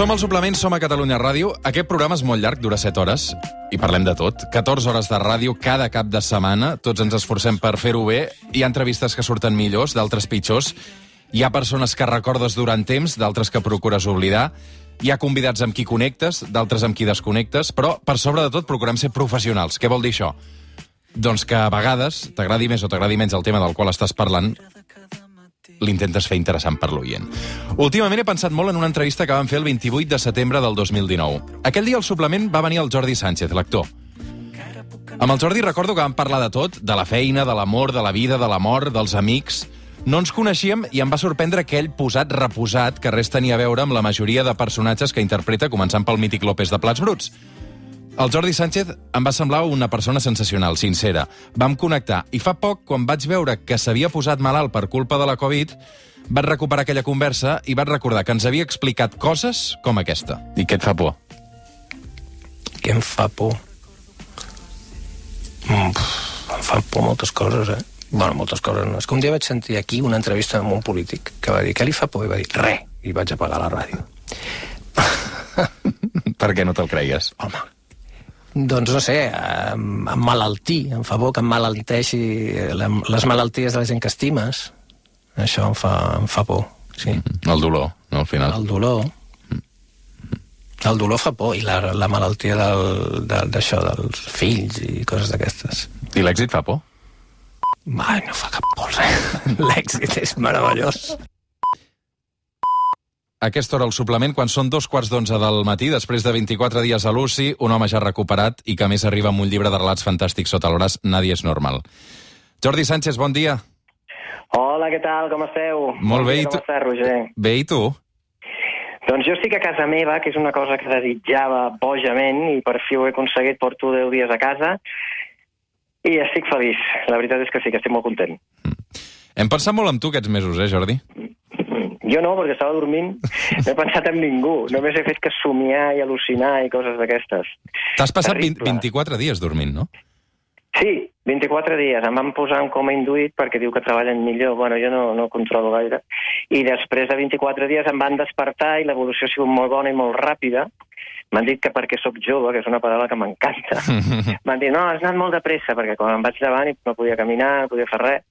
Som al suplement, som a Catalunya Ràdio. Aquest programa és molt llarg, dura 7 hores, i parlem de tot. 14 hores de ràdio cada cap de setmana. Tots ens esforcem per fer-ho bé. Hi ha entrevistes que surten millors, d'altres pitjors. Hi ha persones que recordes durant temps, d'altres que procures oblidar. Hi ha convidats amb qui connectes, d'altres amb qui desconnectes, però per sobre de tot procurem ser professionals. Què vol dir això? Doncs que a vegades, t'agradi més o t'agradi menys el tema del qual estàs parlant, l'intentes fer interessant per l'oient. Últimament he pensat molt en una entrevista que vam fer el 28 de setembre del 2019. Aquell dia al suplement va venir el Jordi Sánchez, l'actor. Amb el Jordi recordo que vam parlar de tot, de la feina, de l'amor, de la vida, de la mort, dels amics... No ens coneixíem i em va sorprendre aquell posat reposat que res tenia a veure amb la majoria de personatges que interpreta, començant pel mític López de Plats Bruts. El Jordi Sánchez em va semblar una persona sensacional, sincera. Vam connectar. I fa poc, quan vaig veure que s'havia posat malalt per culpa de la Covid, vaig recuperar aquella conversa i vaig recordar que ens havia explicat coses com aquesta. I què et fa por? Què em fa por? Mm, em fan por moltes coses, eh? Bueno, moltes coses no. És que un dia vaig sentir aquí una entrevista amb un polític que va dir, què li fa por? I va dir, res. I vaig apagar la ràdio. per què no te'l creies? Home, doncs no sé, em, em fa por que em malalteixi la- les malalties de la gent que estimes. Això em fa, em fa por, sí. El dolor, no, al final. El dolor. El dolor fa por, i la, la malaltia del- de- d'això, de, dels fills i coses d'aquestes. I l'èxit fa por? Ai, no fa cap por, res. L'èxit és meravellós. Aquesta hora, el suplement, quan són dos quarts d'onze del matí, després de 24 dies a l'UCI, un home ja recuperat i que més arriba amb un llibre de relats fantàstics sota el braç, Nadie és normal. Jordi Sánchez, bon dia. Hola, què tal? Com esteu? Molt bé, i tu? Com estàs, Roger? Bé, i tu? Doncs jo estic a casa meva, que és una cosa que desitjava bojament, i per fi ho he aconseguit, porto 10 dies a casa, i estic feliç. La veritat és que sí, que estic molt content. Hem pensat molt en tu aquests mesos, eh, Jordi? Jo no, perquè estava dormint, no he pensat en ningú. Només he fet que somiar i al·lucinar i coses d'aquestes. T'has passat 20, Terrible. 24 dies dormint, no? Sí, 24 dies. Em van posar en coma induït perquè diu que treballen millor. Bueno, jo no, no controlo gaire. I després de 24 dies em van despertar i l'evolució ha sigut molt bona i molt ràpida. M'han dit que perquè sóc jove, que és una paraula que m'encanta. M'han dit, no, has anat molt de pressa, perquè quan em vaig llevant i no podia caminar, no podia fer res,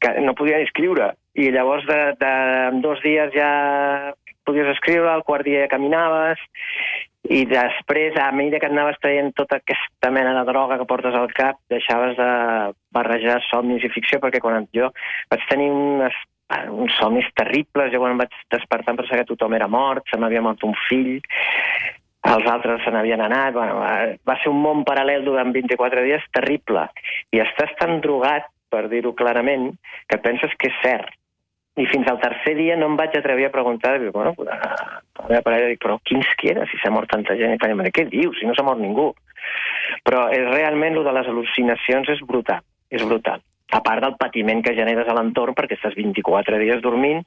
que no podia escriure. I llavors de, de, en dos dies ja podies escriure, al quart dia ja caminaves, i després, a mesura que anaves traient tota aquesta mena de droga que portes al cap, deixaves de barrejar somnis i ficció, perquè quan jo vaig tenir unes, uns somnis terribles, jo quan vaig despertar em pensava que tothom era mort, se m'havia mort un fill, els altres se n'havien anat, bueno, va- ser un món paral·lel durant 24 dies terrible. I estàs tan drogat, per dir-ho clarament, que penses que és cert. I fins al tercer dia no em vaig atrevir a preguntar, dic, bueno, a la meva parella dic, però qui ens queda si s'ha mort tanta gent? I fa, què dius, si no s'ha mort ningú? Però és realment, el de les al·lucinacions és brutal, és brutal. A part del patiment que generes a l'entorn perquè estàs 24 dies dormint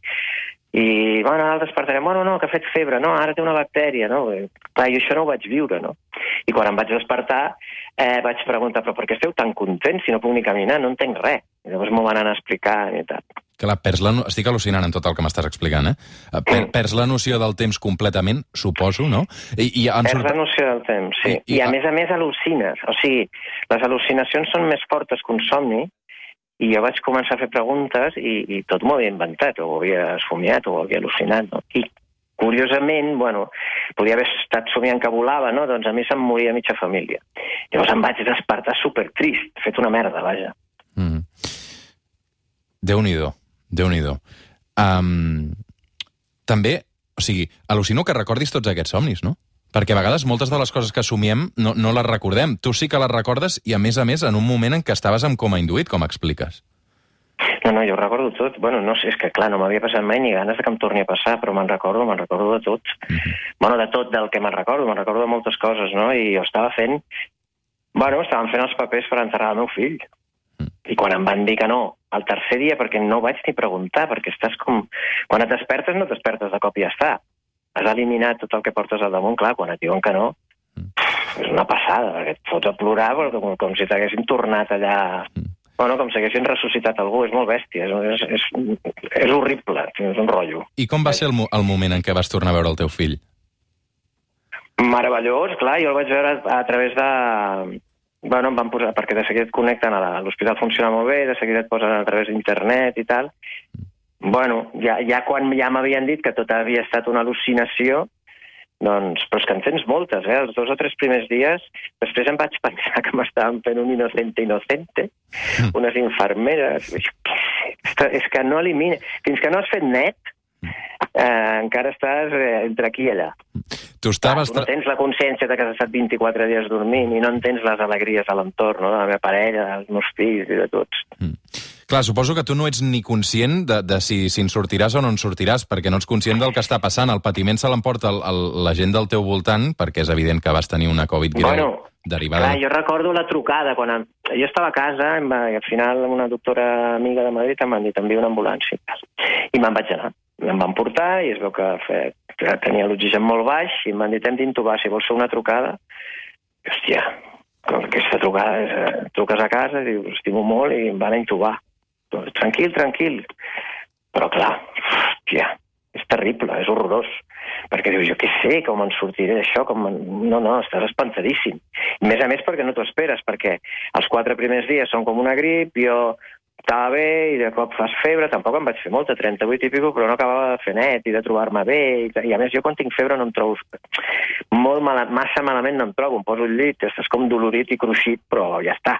i, bueno, ara despertarem, bueno, no, que ha fet febre, no, ara té una bactèria, no? Clar, jo això no ho vaig viure, no? I quan em vaig despertar eh, vaig preguntar, però per què esteu tan contents si no puc ni caminar? No entenc res. I llavors m'ho van anar explicant i tal. Clar, perds la... no- Estic al·lucinant en tot el que m'estàs explicant, eh? Eh, Per, perds la noció del temps completament, suposo, no? I, i em Perds sorpre- la noció del temps, sí. I- i- I, I a més a més al·lucines. O sigui, les al·lucinacions són més fortes que un somni i jo vaig començar a fer preguntes i, i tot m'ho havia inventat, o ho havia somiat, o ho havia al·lucinat, no? I curiosament, bueno, podia haver estat somiant que volava, no? Doncs a mi se'm moria mitja família. Llavors em vaig despertar supertrist, fet una merda, vaja. Mm. Déu-n'hi-do, Déu-n'hi-do. Um, també, o sigui, al·lucino que recordis tots aquests somnis, no? Perquè a vegades moltes de les coses que somiem no, no les recordem. Tu sí que les recordes i, a més a més, en un moment en què estaves amb coma induït, com expliques. No, no, jo ho recordo tot. Bueno, no sé, és que clar, no m'havia passat mai ni ganes de que em torni a passar, però me'n recordo, me'n recordo de tot. Bueno, de tot del que me'n recordo, me'n recordo de moltes coses, no? I jo estava fent... Bueno, estàvem fent els papers per enterrar el meu fill. I quan em van dir que no, el tercer dia, perquè no vaig ni preguntar, perquè estàs com... Quan et despertes, no et despertes de cop i ja està. Has eliminat tot el que portes al damunt, clar, quan et diuen que no, és una passada, perquè et fots a plorar com, com si t'haguessin tornat allà... Bueno, com si haguessin ressuscitat algú, és molt bèstia, és, és, és, és horrible, és un rotllo. I com va ser el, el moment en què vas tornar a veure el teu fill? Meravellós, clar, jo el vaig veure a, a través de... Bueno, em van posar, perquè de seguida et connecten a l'hospital, funciona molt bé, de seguida et posen a través d'internet i tal. Bueno, ja, ja quan ja m'havien dit que tot havia estat una al·lucinació, doncs, però és que en tens moltes, eh? Els dos o tres primers dies, després em vaig pensar que m'estaven fent un inocente inocente, unes infermeres... És que no elimina... Fins que no has fet net, eh, encara estàs eh, entre aquí i allà. Tu estaves... tu no tens la consciència de que has estat 24 dies dormint i no en tens les alegries a l'entorn, no? de la meva parella, dels meus fills i de tots. Clar, suposo que tu no ets ni conscient de, de si, si en sortiràs o no en sortiràs, perquè no ets conscient del que està passant. El patiment se l'emporta la gent del teu voltant, perquè és evident que vas tenir una Covid greu Bueno, derivada... Clar, jo recordo la trucada, quan em... jo estava a casa va... i al final una doctora amiga de Madrid em van dir també una ambulància. I me'n vaig anar. Em van portar i es veu que, fe... tenia l'oxigen molt baix i em van dir, t'hem d'intubar, si vols fer una trucada. I, hòstia, aquesta trucada és... eh, Truques a casa i dius, estimo molt i em van intubar. Doncs, Tranquil, tranquil. Però clar, hòstia, és terrible, és horrorós. Perquè dius, jo què sé, com en sortiré d'això, com en... No, no, estàs espantadíssim. A més a més perquè no t'ho esperes, perquè els quatre primers dies són com una grip, jo estava bé i de cop fas febre, tampoc em vaig fer molta, 38 i pico, però no acabava de fer net i de trobar-me bé. I, I a més jo quan tinc febre no em trobo... Molt mala, massa malament no em trobo, em poso al llit, estàs com dolorit i cruixit, però ja està.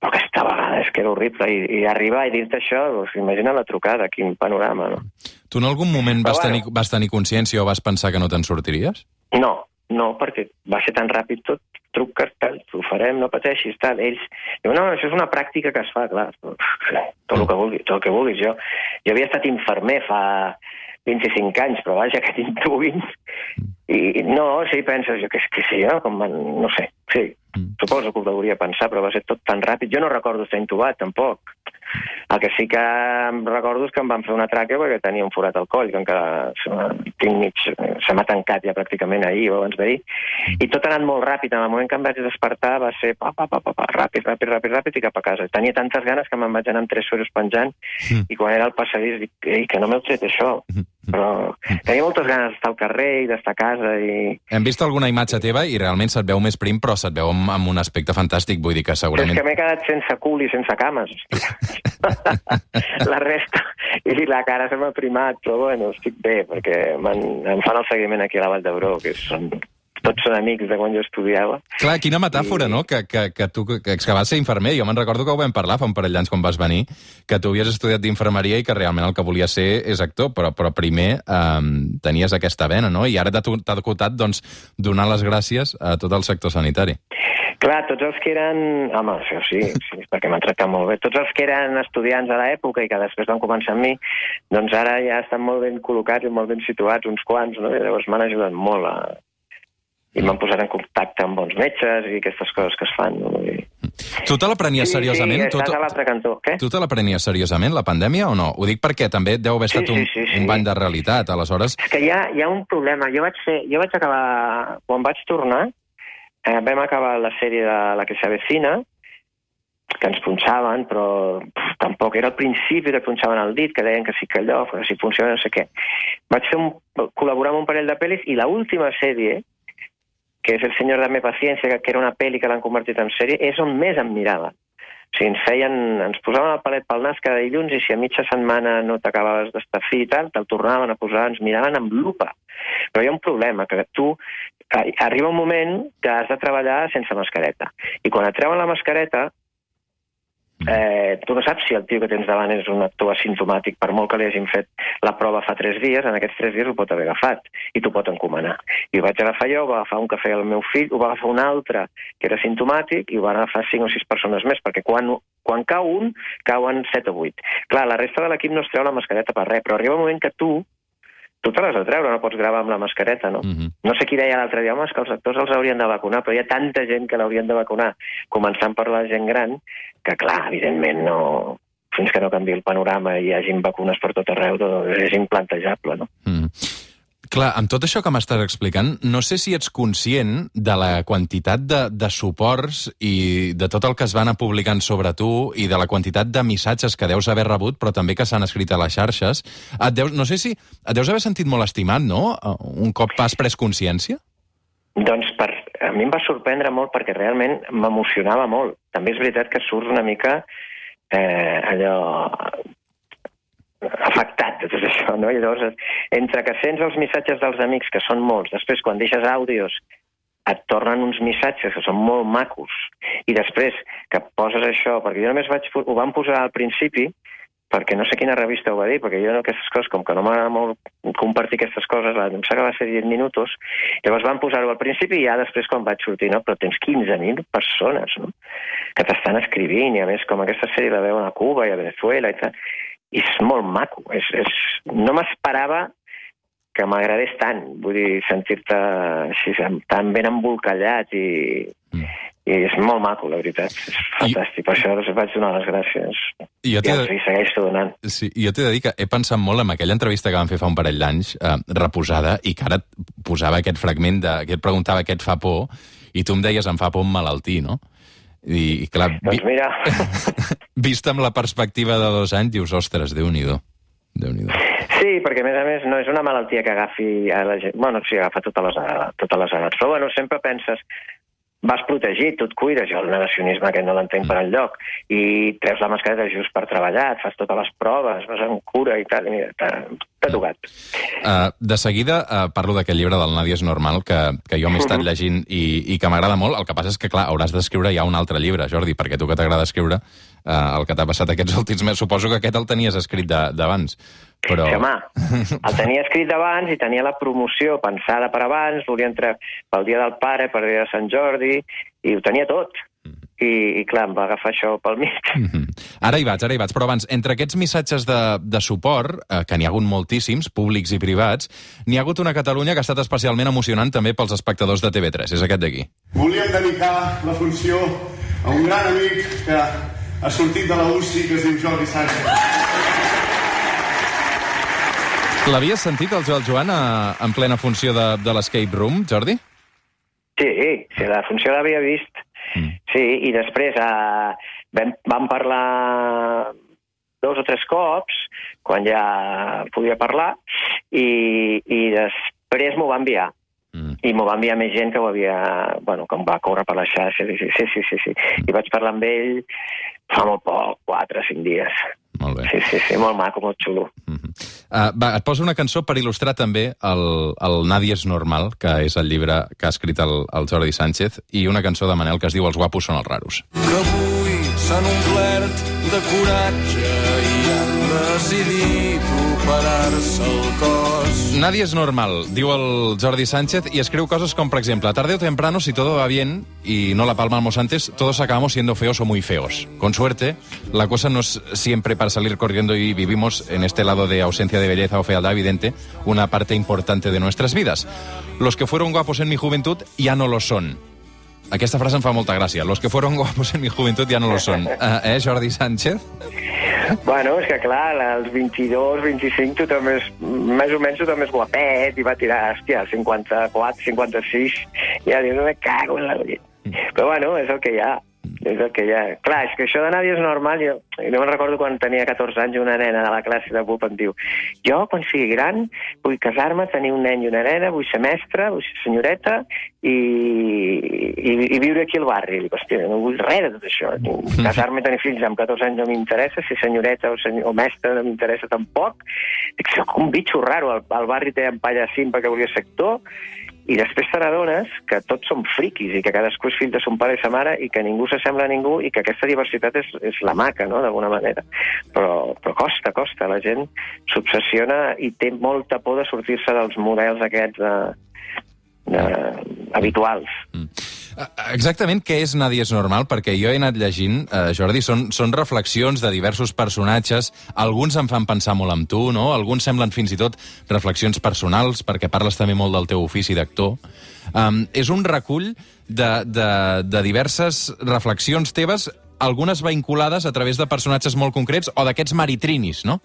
Però aquesta vegada és que era horrible. I, i arribar i dir-te això, doncs, imagina la trucada, quin panorama, no? Tu en algun moment vas, Però tenir, bueno. vas tenir consciència o vas pensar que no te'n sortiries? No, no, perquè va ser tan ràpid tot, truques, tal, ho farem, no pateixis, tal. Ells diuen, no, això és una pràctica que es fa, clar, tot el que vulguis, tot el que vulguis. Jo, jo havia estat infermer fa 25 anys, però vaja, que t'intuïn. I no, sí, penses, jo què, què sé jo, com van, no sé, sí, Mm. suposo que ho hauria pensar, però va ser tot tan ràpid. Jo no recordo estar intubat, tampoc. El que sí que em recordo és que em van fer una tràquea perquè tenia un forat al coll, que encara tinc mig, se m'ha tancat ja pràcticament ahir o abans d'ahir. I tot ha anat molt ràpid. En el moment que em vaig despertar va ser pa, pa, pa, pa, pa, ràpid, ràpid, ràpid, ràpid i cap a casa. Tenia tantes ganes que me'n vaig anar amb tres sueros penjant Mm. i quan era al passadís dic, ei, que no m'heu tret això. Però tenia moltes ganes d'estar al carrer i d'estar a casa i... Hem vist alguna imatge teva i realment se't veu més prim, però se't veu amb, amb un aspecte fantàstic. Vull dir que Però és segurament... que m'he quedat sense cul i sense cames. la resta, i la cara se m'ha primat, però bueno, estic bé, perquè em fan el seguiment aquí a la Vall d'Hebron, que són, tots són amics de quan jo estudiava. Clar, quina metàfora, I- no?, que, que, que tu que, que vas ser infermer. Jo me'n recordo que ho vam parlar fa un parell d'anys quan vas venir, que tu havies estudiat d'infermeria i que realment el que volies ser és actor, però, però primer um, tenies aquesta vena, no? I ara t'ha tocat, doncs, donar les gràcies a tot el sector sanitari. Clar, tots els que eren... Home, això sí, sí perquè m'han tractat molt bé. Tots els que eren estudiants a l'època i que després van començar amb mi, doncs ara ja estan molt ben col·locats i molt ben situats, uns quants, no? I llavors m'han ajudat molt a... i m'han posat en contacte amb bons metges i aquestes coses que es fan. No? I... Tu te la prenies Sí, seriosament? sí, tu, estàs a l'altre cantó. Què? tu te la prenies seriosament, la pandèmia, o no? Ho dic perquè també deu haver Sí, estat un, sí, sí, sí. un bany de realitat, aleshores... És que hi ha, hi ha un problema. Jo vaig, fer, jo vaig acabar... Quan vaig tornar, eh, vam acabar la sèrie de La que s'avecina, que ens punxaven, però pff, tampoc era al principi que punxaven el dit, que deien que sí que allò, que si funciona no sé què. Vaig fer un, col·laborar amb un parell de pel·lis i la última sèrie, que és El senyor de mi paciència, que, que era una pel·li que l'han convertit en sèrie, és on més em mirava. O sigui, ens feien, ens posaven el palet pel nas cada dilluns i si a mitja setmana no t'acabaves d'estar fi i tal, te'l tornaven a posar, ens miraven amb lupa. Però hi ha un problema, que tu eh, arriba un moment que has de treballar sense mascareta. I quan et treuen la mascareta, eh, tu no saps si el tio que tens davant és un actor asimptomàtic, per molt que li hagin fet la prova fa tres dies, en aquests tres dies ho pot haver agafat i t'ho pot encomanar. I ho vaig agafar jo, ho va agafar un feia el meu fill, ho va agafar un altre que era asimptomàtic i ho van agafar cinc o sis persones més, perquè quan, quan cau un, cauen set o vuit. Clar, la resta de l'equip no es treu la mascareta per res, però arriba un moment que tu, tu te l'has de treure, no pots gravar amb la mascareta, no? Mm -hmm. No sé qui deia l'altre dia, home, que els actors els haurien de vacunar, però hi ha tanta gent que l'haurien de vacunar, començant per la gent gran, que clar, evidentment no... Fins que no canvi el panorama i hi hagin vacunes per tot arreu, doncs és implantejable, no? Mm. Clar, amb tot això que m'estàs explicant, no sé si ets conscient de la quantitat de, de suports i de tot el que es van anar publicant sobre tu i de la quantitat de missatges que deus haver rebut, però també que s'han escrit a les xarxes. Et deus, no sé si et deus haver sentit molt estimat, no?, un cop has pres consciència? Doncs per, a mi em va sorprendre molt perquè realment m'emocionava molt. També és veritat que surts una mica eh, allò afectat de tot això, no? I llavors, entre que sents els missatges dels amics, que són molts, després quan deixes àudios et tornen uns missatges que són molt macos, i després que poses això, perquè jo només vaig, ho van posar al principi, perquè no sé quina revista ho va dir, perquè jo aquestes coses, com que no m'agrada molt compartir aquestes coses, em sembla que va ser 10 minuts, llavors van posar-ho al principi i ja després quan vaig sortir, no? Però tens 15.000 persones, no? Que t'estan escrivint, i a més com aquesta sèrie la veuen a Cuba i a Venezuela i tal, és molt maco. És, és... No m'esperava que m'agradés tant, vull dir, sentir-te així tan ben embolcallat i, mm. i és molt maco, la veritat. És fantàstic, I... per això us vaig donar les gràcies. I jo t'he de... segueixo donant. Sí, jo t'he de dir que he pensat molt en aquella entrevista que vam fer fa un parell d'anys, eh, reposada, i que ara posava aquest fragment de, que et preguntava què et fa por, i tu em deies em fa por un malaltí, no? I, i clar... Doncs mira... vist amb la perspectiva de dos anys, dius, ostres, Déu-n'hi-do. déu nhi déu Sí, perquè a més a més no és una malaltia que agafi a la gent... Bueno, sí, agafa totes les, totes les edats. Però bueno, sempre penses, vas protegit, tu et cuides, jo el negacionisme aquest no l'entenc mm. per enlloc, i treus la mascareta just per treballar, et fas totes les proves, vas en cura i tal, i t'ha tocat. Uh, de seguida uh, parlo d'aquest llibre del Nàdia és normal, que, que jo m'he estat mm-hmm. llegint i, i que m'agrada molt, el que passa és que, clar, hauràs d'escriure ja un altre llibre, Jordi, perquè tu que t'agrada escriure, uh, el que t'ha passat aquests últims mesos, suposo que aquest el tenies escrit d'abans. Però... Que, home, el tenia escrit abans i tenia la promoció pensada per abans, volia entrar pel dia del pare, per dia de Sant Jordi, i ho tenia tot. I, i clar, em va agafar això pel mig. Mm -hmm. Ara hi vaig, ara hi vaig. Però abans, entre aquests missatges de, de suport, eh, que n'hi ha hagut moltíssims, públics i privats, n'hi ha hagut una Catalunya que ha estat especialment emocionant també pels espectadors de TV3. És aquest d'aquí. Volíem dedicar la funció a un gran amic que ha sortit de la UCI, que es diu Jordi Sánchez. L'havies sentit, el Joel Joan, a, en plena funció de, de l'Escape Room, Jordi? Sí, sí, la funció l'havia vist. Mm. Sí, i després uh, vam, vam parlar dos o tres cops, quan ja podia parlar, i, i després m'ho va enviar. I m'ho va enviar més gent que ho havia... Bueno, com va córrer per la xarxa. Sí, sí, sí, sí, sí. I vaig parlar amb ell fa molt poc, quatre o cinc dies. Molt bé. Sí, sí, sí, molt maco, molt xulo. Mm -hmm. uh, va, et poso una cançó per il·lustrar també el, el Nadie és normal, que és el llibre que ha escrit el, el Jordi Sánchez, i una cançó de Manel que es diu Els guapos són els raros. Que avui s'han omplert de coratge i han decidit Nadie és normal, diu el Jordi Sánchez, i escriu coses com, per exemple, tarde o temprano, si todo va bien y no la palmamos antes, todos acabamos siendo feos o muy feos. Con suerte, la cosa no es siempre para salir corriendo y vivimos en este lado de ausencia de belleza o fealdad evidente una parte importante de nuestras vidas. Los que fueron guapos en mi juventud ya no lo son. Aquesta frase em fa molta gràcia. Los que fueron guapos en mi juventud ya no lo son. Uh, eh, Jordi Sánchez? Bueno, és que clar, als 22, 25, tu també és, més o menys també és guapet, i va tirar, hòstia, 54, 56, i ja dius, no me cago en la... Mm. Però bueno, és el que hi ha. És el que hi ha. Clar, és que això de nadie és normal. Jo, no me'n recordo quan tenia 14 anys una nena de la classe de BUP em diu jo, quan sigui gran, vull casar-me, tenir un nen i una nena, vull ser mestra, vull ser senyoreta i, i, i viure aquí al barri. I dic, hòstia, no vull res de tot això. Casar-me, tenir fills amb 14 anys no m'interessa, ser senyoreta o, senyor, o mestra no m'interessa tampoc. Dic, soc un bitxo raro, al, al barri té en palla simpa que volia ser actor i després te n'adones que tots som friquis i que cadascú és fill de son pare i sa mare i que ningú s'assembla a ningú i que aquesta diversitat és, és la maca, no?, d'alguna manera. Però, però costa, costa. La gent s'obsessiona i té molta por de sortir-se dels models aquests de, de, habituals. Mm. Exactament què és Nadie és normal? Perquè jo he anat llegint, eh, Jordi, són, són reflexions de diversos personatges, alguns em fan pensar molt amb tu, no? Alguns semblen fins i tot reflexions personals, perquè parles també molt del teu ofici d'actor. Um, és un recull de, de, de diverses reflexions teves, algunes vinculades a través de personatges molt concrets o d'aquests maritrinis, no?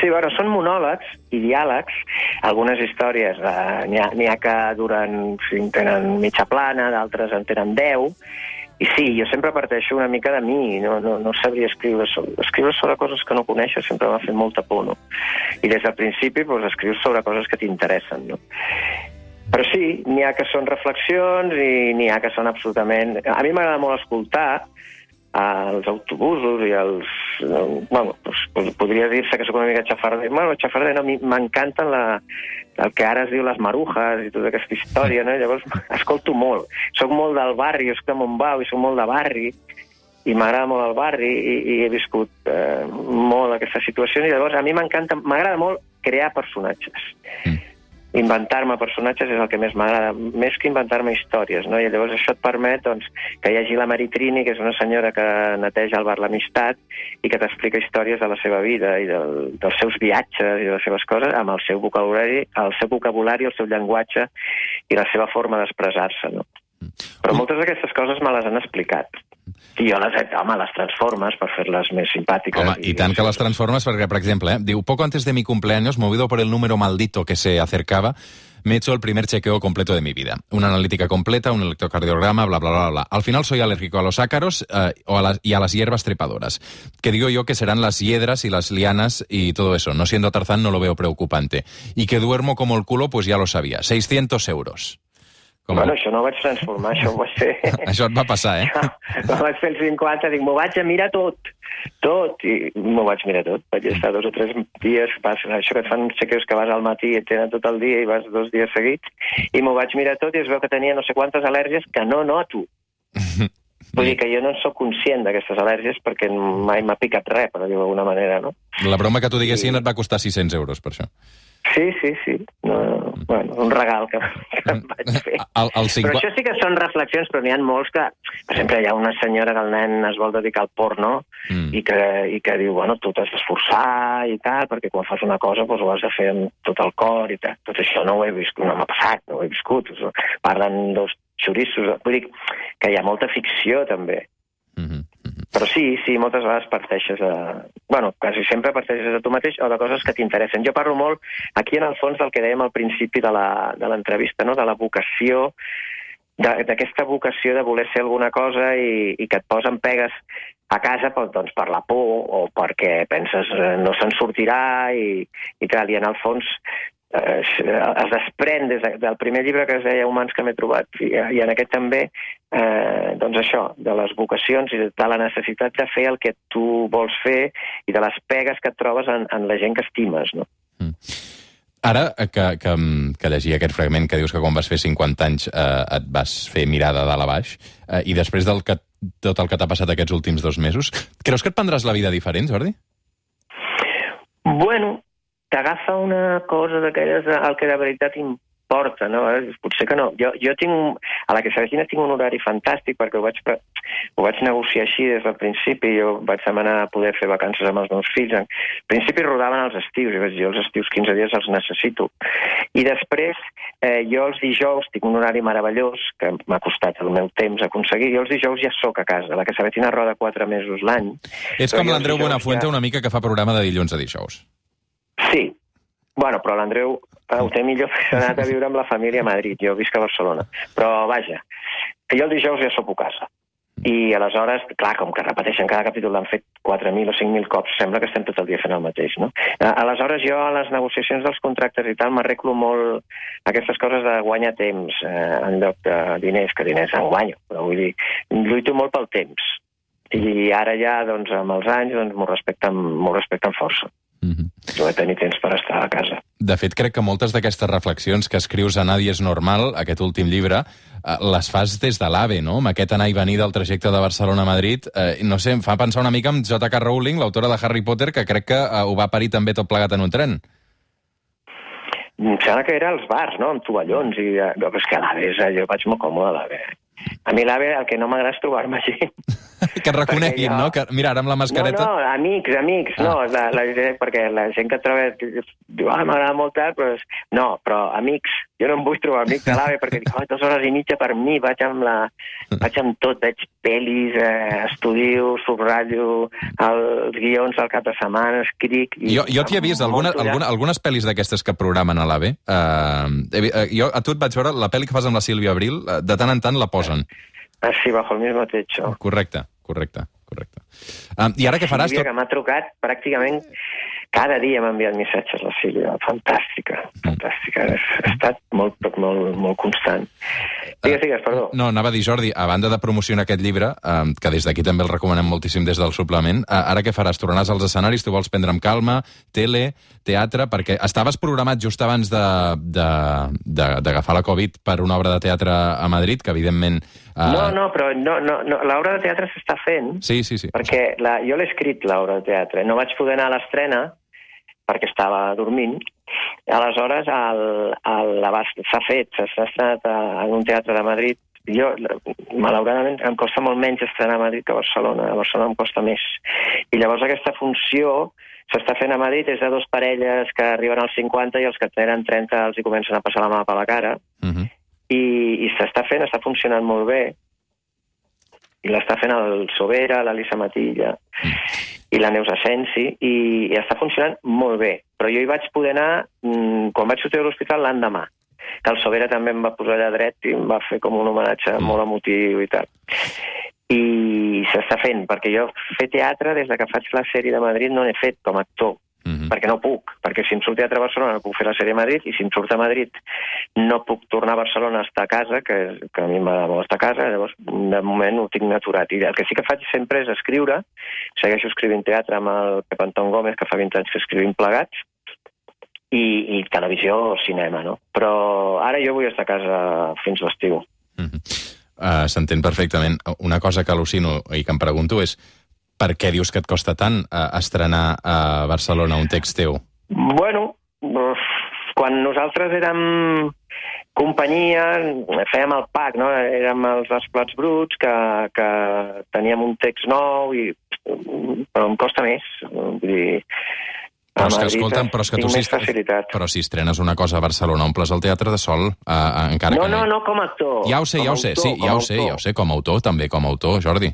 Sí, bueno, són monòlegs i diàlegs. Algunes històries eh, n'hi ha, ha que duren, si tenen mitja plana, d'altres en tenen deu. I sí, jo sempre parteixo una mica de mi, no, no, no sabria escriure sobre... Escriure sobre coses que no coneixes sempre m'ha fet molta por, no? I des del principi, doncs, escrius sobre coses que t'interessen, no? Però sí, n'hi ha que són reflexions i n'hi ha que són absolutament... A mi m'agrada molt escoltar als autobusos i als... Bueno, doncs, podria dir-se que sóc una mica xafarder. Bueno, xafarder no, a mi m'encanten la, el que ara es diu les marujes i tota aquesta història, no? Llavors, escolto molt. Soc molt del barri, jo soc de Montbau i soc molt de barri, i m'agrada molt el barri i, i he viscut eh, molt aquesta situació i llavors a mi m'encanta, m'agrada molt crear personatges. Mm inventar-me personatges és el que més m'agrada, més que inventar-me històries, no? I llavors això et permet doncs, que hi hagi la Maritrini, que és una senyora que neteja el bar L'Amistat i que t'explica històries de la seva vida i del, dels seus viatges i de les seves coses amb el seu vocabulari, el seu vocabulari, el seu llenguatge i la seva forma d'expressar-se, no? Però moltes d'aquestes coses me les han explicat. I jo les, home, les transformes per fer-les més simpàtiques. Home, i, i tant que les transformes perquè, per exemple, eh, diu, poco antes de mi cumpleaños, movido por el número maldito que se acercaba, me he hecho el primer chequeo completo de mi vida. Una analítica completa, un electrocardiograma, bla, bla, bla, bla. Al final soy alérgico a los ácaros eh, o a las, y a las hierbas trepadoras, que digo yo que serán las hiedras y las lianas y todo eso. No siendo Tarzán no lo veo preocupante. Y que duermo como el culo, pues ya lo sabía. 600 euros. Com bueno, això no ho vaig transformar, això ho vaig fer... això et va passar, eh? No, vaig fer el 50, dic, m'ho vaig a mirar tot, tot, i m'ho vaig mirar tot. Vaig estar dos o tres dies, passen, això que et fan chequeus que vas al matí i et tenen tot el dia i vas dos dies seguits, i m'ho vaig mirar tot i es veu que tenia no sé quantes al·lèrgies que no noto. Vull dir que jo no sóc conscient d'aquestes al·lèrgies perquè mai m'ha picat res, per dir-ho d'alguna manera, no? La broma que t'ho diguessin I... et va costar 600 euros, per això. Sí, sí, sí. No, bueno, un regal que, que em vaig fer. El, el 50... Però això sí que són reflexions, però n'hi ha molts que... Per exemple, hi ha una senyora que el nen es vol dedicar al porno mm. i, que, i que diu, bueno, tu t'has d'esforçar i tal, perquè quan fas una cosa doncs, ho has de fer amb tot el cor i tal. Tot això no ho he viscut, no m'ha passat, no ho he viscut. Parlen dos xorissos. Vull dir que hi ha molta ficció, també. Però sí, sí, moltes vegades parteixes de... Bueno, quasi sempre parteixes de tu mateix o de coses que t'interessen. Jo parlo molt, aquí en el fons, del que dèiem al principi de l'entrevista, no? de la vocació, d'aquesta vocació de voler ser alguna cosa i, i que et posen pegues a casa doncs, per la por o perquè penses eh, no se'n sortirà i, i tal. I en el fons eh, es desprèn des del primer llibre que es deia Humans que m'he trobat i, i en aquest també eh, doncs això, de les vocacions i de la necessitat de fer el que tu vols fer i de les pegues que et trobes en, en la gent que estimes, no? Mm. Ara que, que, que llegia aquest fragment que dius que quan vas fer 50 anys eh, et vas fer mirada dalt a baix eh, i després del que, tot el que t'ha passat aquests últims dos mesos, creus que et prendràs la vida diferent, Jordi? Bueno, t'agafa una cosa d'aquelles el que de veritat importa, no? Potser que no. Jo, jo tinc, a la que s'avecina tinc un horari fantàstic perquè ho vaig, ho vaig negociar així des del principi. Jo vaig demanar poder fer vacances amb els meus fills. En principi rodaven els estius i vaig dir, els estius 15 dies els necessito. I després, eh, jo els dijous tinc un horari meravellós que m'ha costat el meu temps aconseguir. Jo els dijous ja sóc a casa. La que s'avecina roda quatre mesos l'any. És com l'Andreu Buenafuente ja... una mica que fa programa de dilluns a dijous. Sí. Bueno, però l'Andreu eh, ho té millor perquè s'ha anat a viure amb la família a Madrid. Jo visc a Barcelona. Però, vaja, que jo el dijous ja sóc a casa. I aleshores, clar, com que repeteixen cada capítol, l'han fet 4.000 o 5.000 cops, sembla que estem tot el dia fent el mateix, no? Eh, aleshores, jo a les negociacions dels contractes i tal m'arreglo molt aquestes coses de guanyar temps eh, en lloc de diners, que diners en guanyo, però vull dir, lluito molt pel temps. I ara ja, doncs, amb els anys, doncs, m'ho respecten, respecten força. Mm -hmm. No he tenir temps per estar a casa. De fet, crec que moltes d'aquestes reflexions que escrius a Nadie és normal, aquest últim llibre, eh, les fas des de l'AVE, no? Amb aquest anar i venir del trajecte de Barcelona a Madrid. Eh, no sé, em fa pensar una mica en J.K. Rowling, l'autora de Harry Potter, que crec que eh, ho va parir també tot plegat en un tren. Em sembla que era als bars, no?, amb tovallons. I, eh, però és que a l'AVE, jo vaig molt còmode a l'AVE. A mi l'AVE el que no m'agrada és trobar-me gent. que et reconeguin, jo... no? Que, mira, ara amb la mascareta... No, no, amics, amics, ah. no, la, la, perquè la gent que et troba diu, ah, m'agrada molt tard, però... No, però amics, jo no em vull trobar amics de l'AVE perquè dic, oh, dues hores i mitja per mi, vaig amb, la, vaig amb tot, veig pel·lis, eh, estudio, subratllo, els guions al cap de setmana, escric... I jo jo t'hi he vist alguna, alguna, algunes pel·lis d'aquestes que programen a l'AVE. Uh, jo a tu et vaig veure la pel·li que fas amb la Sílvia Abril, de tant en tant la posen. Ah, sí, bajo el mismo techo. Correcte, correcte, correcte. Um, I ara què faràs? Tot... que m'ha trucat pràcticament cada dia m'ha enviat missatges la Sílvia, fantàstica, fantàstica. Ha estat molt, molt, molt constant. Digues, digues, perdó. No, anava a dir, Jordi, a banda de promocionar aquest llibre, eh, que des d'aquí també el recomanem moltíssim des del suplement, eh, ara què faràs? Tornaràs als escenaris? Tu vols prendre amb calma? Tele? Teatre? Perquè estaves programat just abans d'agafar la Covid per una obra de teatre a Madrid, que evidentment... Eh... No, no, però no, no, no, l'obra de teatre s'està fent. Sí, sí, sí. Perquè la, jo l'he escrit, l'obra de teatre. No vaig poder anar a l'estrena, perquè estava dormint. Aleshores, el, el, s'ha fet, s'ha estrenat en un teatre de Madrid. Jo, malauradament, em costa molt menys estrenar a Madrid que a Barcelona. A Barcelona em costa més. I llavors aquesta funció s'està fent a Madrid és de dos parelles que arriben als 50 i els que tenen 30 els hi comencen a passar la mà per la cara. Uh -huh. I, i s'està fent, està funcionant molt bé. I l'està fent el Sobera, l'Elisa Matilla i la Neus Asensi, i, i està funcionant molt bé. Però jo hi vaig poder anar mm, quan vaig sortir de l'hospital l'endemà que el Sobera també em va posar allà dret i em va fer com un homenatge Mm. molt emotiu i tal. I s'està fent, perquè jo fer teatre, des de que faig la sèrie de Madrid, no n'he fet com a actor, -huh. perquè no puc, perquè si em surt teatre a Barcelona no puc fer la sèrie a Madrid, i si em surt a Madrid no puc tornar a Barcelona a estar a casa, que, que a mi m'agrada molt estar a casa, llavors de moment ho tinc aturat. I el que sí que faig sempre és escriure, segueixo escrivint teatre amb el Pep Anton Gómez, que fa 20 anys que escrivim plegats, i, i televisió o cinema, no? Però ara jo vull estar a casa fins l'estiu. Uh, S'entén perfectament. Una cosa que al·lucino i que em pregunto és per què dius que et costa tant uh, estrenar a Barcelona un text teu? Bueno, quan nosaltres érem companyia, fèiem el pack, no? Érem els Esplats Bruts, que, que teníem un text nou, i, però em costa més. Vull dir, Però és que, escolta'm, però és que tu si, facilitat. però si estrenes una cosa a Barcelona, omples el teatre de sol, uh, encara No, que no, no com a actor. Ja ho sé, com ja ho sé, autor, sí, ja ho sé, autor. ja ho sé, com a autor, també com a autor, Jordi.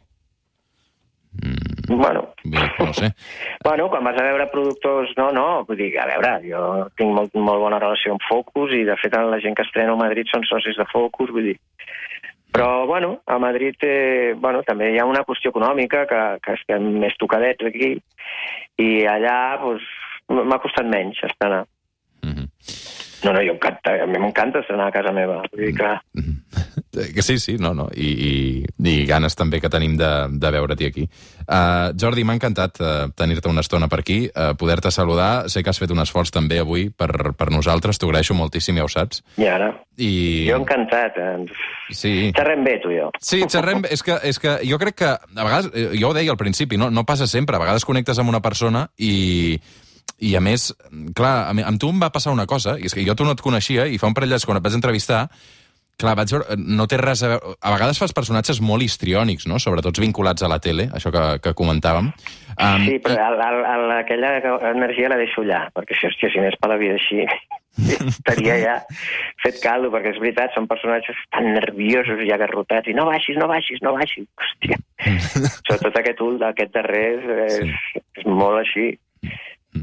Bueno, Bé, no sé. Bueno, quan vas a veure productors... No, no, vull dir, a veure, jo tinc molt, molt bona relació amb Focus i, de fet, la gent que estrena a Madrid són socis de Focus, vull dir... Però, bueno, a Madrid eh, bueno, també hi ha una qüestió econòmica que, que estem més tocadets aquí i allà doncs, m'ha costat menys estrenar. Mhm. No, no, jo encanta, a mi m'encanta estrenar a casa meva. Vull dir que... Eh, Que sí, sí, no, no. I, i, i ganes també que tenim de, de veure't aquí. Uh, Jordi, m'ha encantat uh, tenir-te una estona per aquí, uh, poder-te saludar. Sé que has fet un esforç també avui per, per nosaltres, t'ho agraeixo moltíssim, ja ho saps. I ara? I... Jo encantat. Eh? Sí. Xerrem bé, tu i jo. Sí, xerrem, és que, és que jo crec que, a vegades, eh, jo ho deia al principi, no, no passa sempre, a vegades connectes amb una persona i, i a més, clar, a mi- amb tu em va passar una cosa, i és que jo tu no et coneixia, i fa un parell d'anys quan et vaig entrevistar, clar, vaig veure, no té res a veure... A vegades fas personatges molt histriònics, no?, sobretot vinculats a la tele, això que, que comentàvem. Um, Sí, però el, el, el, aquella energia la deixo allà, perquè si, hòstia, si anés per la vida així, estaria ja fet caldo, perquè és veritat, són personatges tan nerviosos i agarrotats, i no baixis, no baixis, no baixis, hòstia. Sobretot aquest ul, aquest darrer, és, és, és molt així.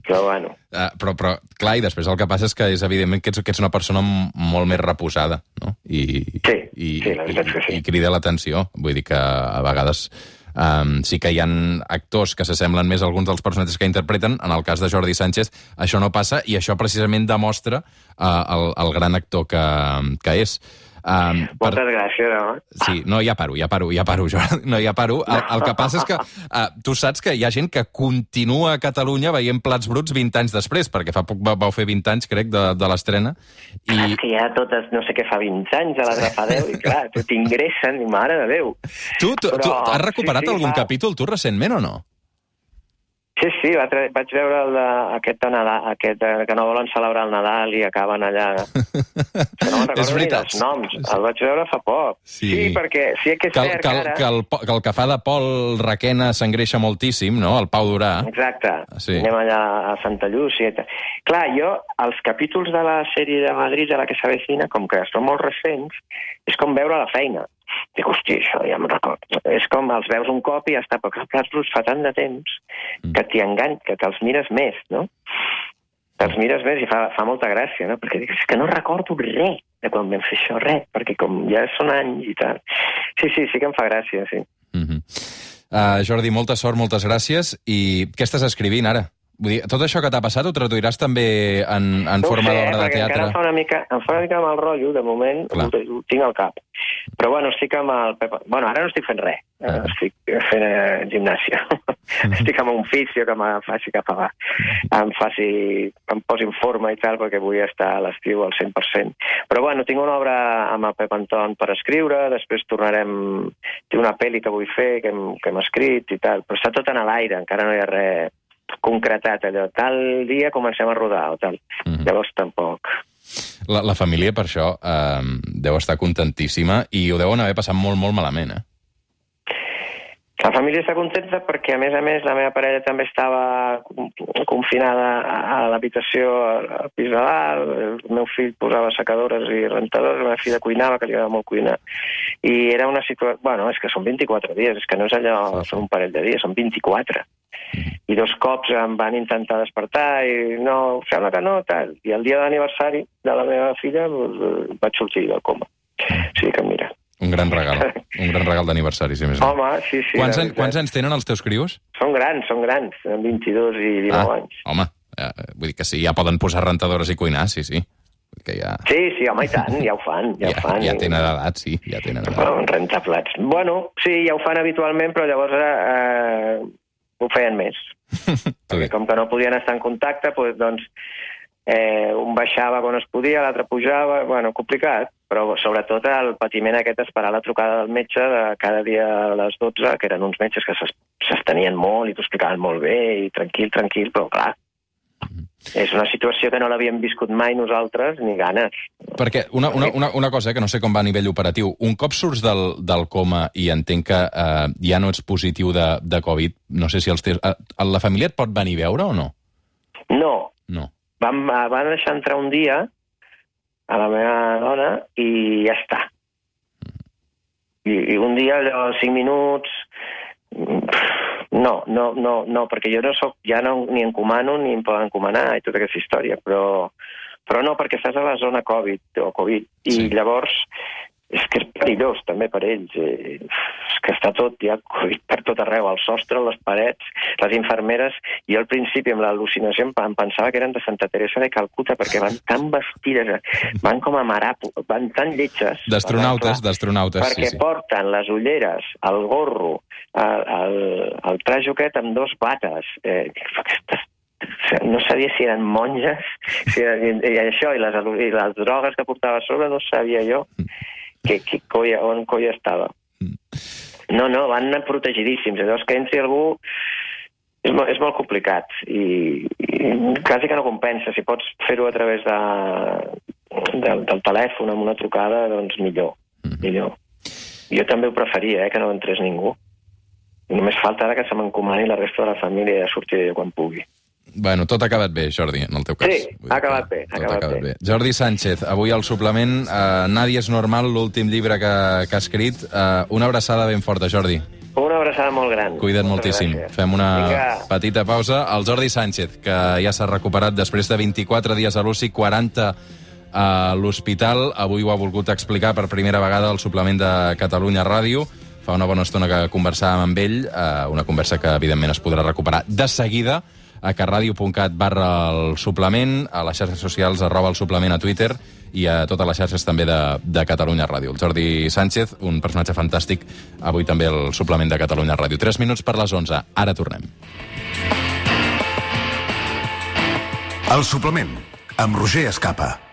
Però, bueno, Uh, però, però, clar, i després el que passa és que és evidentment que ets, que ets una persona molt més reposada, no? I, Sí, i, sí, la veritat és que sí. i, i crida l'atenció. Vull dir que a vegades um, sí que hi han actors que s'assemblen més a alguns dels personatges que interpreten. En el cas de Jordi Sánchez això no passa i això precisament demostra uh, el, el gran actor que, que és. Um, moltes gràcies, home. Sí, no, ja paro, ja paro, ja paro, Joan. No, ja paro. El, el que passa és que uh, tu saps que hi ha gent que continua a Catalunya veient plats bruts 20 anys després, perquè fa poc va- vau fer 20 anys, crec, de, de l'estrena. I... És que ja totes, no sé què fa 20 anys, a l'altre fa 10, i clar, tu t'ingressen, i mare de Déu. tu, tu, tu Però, has recuperat sí, sí, algun va. capítol, tu, recentment, o no? Sí, sí, l'altre- vaig veure el de, aquest, de Nadal, aquest de, que no volen celebrar el Nadal i acaben allà... Que no me'n És recordo ni dels noms. El vaig veure fa poc. Sí. sí perquè sí que és Que, cert que, que ara... que, el, que el que fa de Pol Requena s'engreixa moltíssim, no?, el Pau Durà. Exacte. Sí. Anem allà a Santa Llúcia. Clar, jo, els capítols de la sèrie de Madrid, de la que s'avecina, com que són molt recents, és com veure la feina. Dic, hosti, això ja me'n recordo. És com els veus un cop i ja està, però els fa tant de temps Mm. que t'hi engany, que te'ls mires més, no? Te'ls mires més i fa, fa molta gràcia, no? Perquè dic, és que no recordo res de quan vam fer això, res, perquè com ja són anys i tal. Sí, sí, sí que em fa gràcia, sí. Uh -huh. uh, Jordi, molta sort, moltes gràcies. I què estàs escrivint ara? Vull dir, tot això que t'ha passat ho traduiràs també en, en No forma eh, d'obra de teatre? encara fa una mica, em fa una mica mal rotllo, de moment, Clar. ho, ho tinc al cap. Però bueno, estic amb el Pep... Bueno, ara no estic fent res, Ah. ah. estic fent eh, gimnàsia. estic amb un fisio que me faci cap avall, em faci, em posi en forma i tal, perquè vull estar a l'estiu al 100%. Però bueno, tinc una obra amb el Pep Anton per escriure, després tornarem... Tinc una pel·li que vull fer, que hem, que hem escrit i tal, però està tot en l'aire, encara no hi ha res concretat allò, tal dia comencem a rodar o tal. Mhm. Llavors tampoc. La, la família, per això, eh, deu estar contentíssima i ho deuen haver passat molt, molt malament, eh? La família està contenta perquè, a més a més, la meva parella també estava confinada a l'habitació al pis de dalt, el meu fill posava secadores i rentadores, la meva filla cuinava, que li agrada molt cuinar, i era una situació... Bueno, és que són 24 dies, és que no és allò, són un parell de dies, són 24. I dos cops em van intentar despertar i no, sembla que no, tal. I el dia de l'aniversari de la meva filla doncs, vaig sortir del coma. O sigui que mira. Un gran regal. Un gran regal d'aniversari, si més no. Home, sí, sí. quants, an, quants anys tenen els teus crios? Són grans, són grans, tenen 22 i 19 anys. home, eh, vull dir que sí, ja poden posar rentadores i cuinar, sí, sí. Que ja, Sí, sí, home, i tant, ja ho fan, ja, ja, ho fan. ja tenen edat, sí, ja tenen edat. Bueno, rentaplats. Bueno, sí, ja ho fan habitualment, però llavors eh, ho feien més. Perquè com que no podien estar en contacte, doncs, doncs eh, un baixava quan es podia, l'altre pujava, bueno, complicat, però sobretot el patiment aquest d'esperar la trucada del metge de cada dia a les 12, que eren uns metges que s'es- s'estenien molt i t'ho explicaven molt bé i tranquil, tranquil, però clar, és una situació que no l'havíem viscut mai nosaltres, ni ganes. Perquè una, una, una, una cosa, eh, que no sé com va a nivell operatiu, un cop surts del, del coma i entenc que eh, ja no ets positiu de, de Covid, no sé si els teus... Eh, la família et pot venir a veure o no? No, No. van, van deixar entrar un dia a la meva dona i ja està. I, i un dia, allò, cinc minuts... mm, No, no, no, no, perquè jo no soc, ja no ni encomano ni em poden encomanar i tota aquesta història, però, però no, perquè estàs a la zona Covid o Covid, i Sí. llavors és que és perillós també per ells. Eh, és que està tot, hi ha Covid per tot arreu, al sostre, les parets, les infermeres. Jo al principi, amb l'al·lucinació, em pensava que eren de Santa Teresa de Calcuta, perquè van tan vestides, van com a marapo, van tan lletges. D'astronautes, d'astronautes, sí, perquè sí. porten les ulleres, el gorro, el, el, el trajo aquest amb dos bates. Eh, aquestes no sabia si eren monges, si eren, i això, i les, i les drogues que portava a sobre, no sabia jo que, que colla, on colla estava. No, no, van anar protegidíssims. Llavors que entri algú és, mo- és molt complicat i, i quasi que no compensa. Si pots fer-ho a través de, del, del telèfon amb una trucada, doncs millor. millor. Jo també ho preferia, eh, que no entrés ningú. Només falta ara que se m'encomani la resta de la família i ja sortiré jo quan pugui. Bueno, tot ha acabat bé, Jordi, en el teu cas. Sí, Vull ha acabat bé, ha tot acabat bé. Jordi Sánchez, avui al suplement eh, Nàdia és normal, l'últim llibre que, que ha escrit. Eh, una abraçada ben forta, Jordi. Una abraçada molt gran. Cuida't Moltes moltíssim. gràcies. Fem una Vinga. petita pausa. El Jordi Sánchez, que ja s'ha recuperat després de 24 dies a l'UCI, 40 a l'hospital. Avui ho ha volgut explicar per primera vegada al suplement de Catalunya Ràdio. Fa una bona estona que conversàvem amb ell, eh, una conversa que, evidentment, es podrà recuperar de seguida a carradio.cat barra el suplement, a les xarxes socials arroba el suplement a Twitter i a totes les xarxes també de, de Catalunya Ràdio. El Jordi Sánchez, un personatge fantàstic, avui també el suplement de Catalunya Ràdio. 3 minuts per les 11. Ara tornem. El suplement, amb Roger Escapa.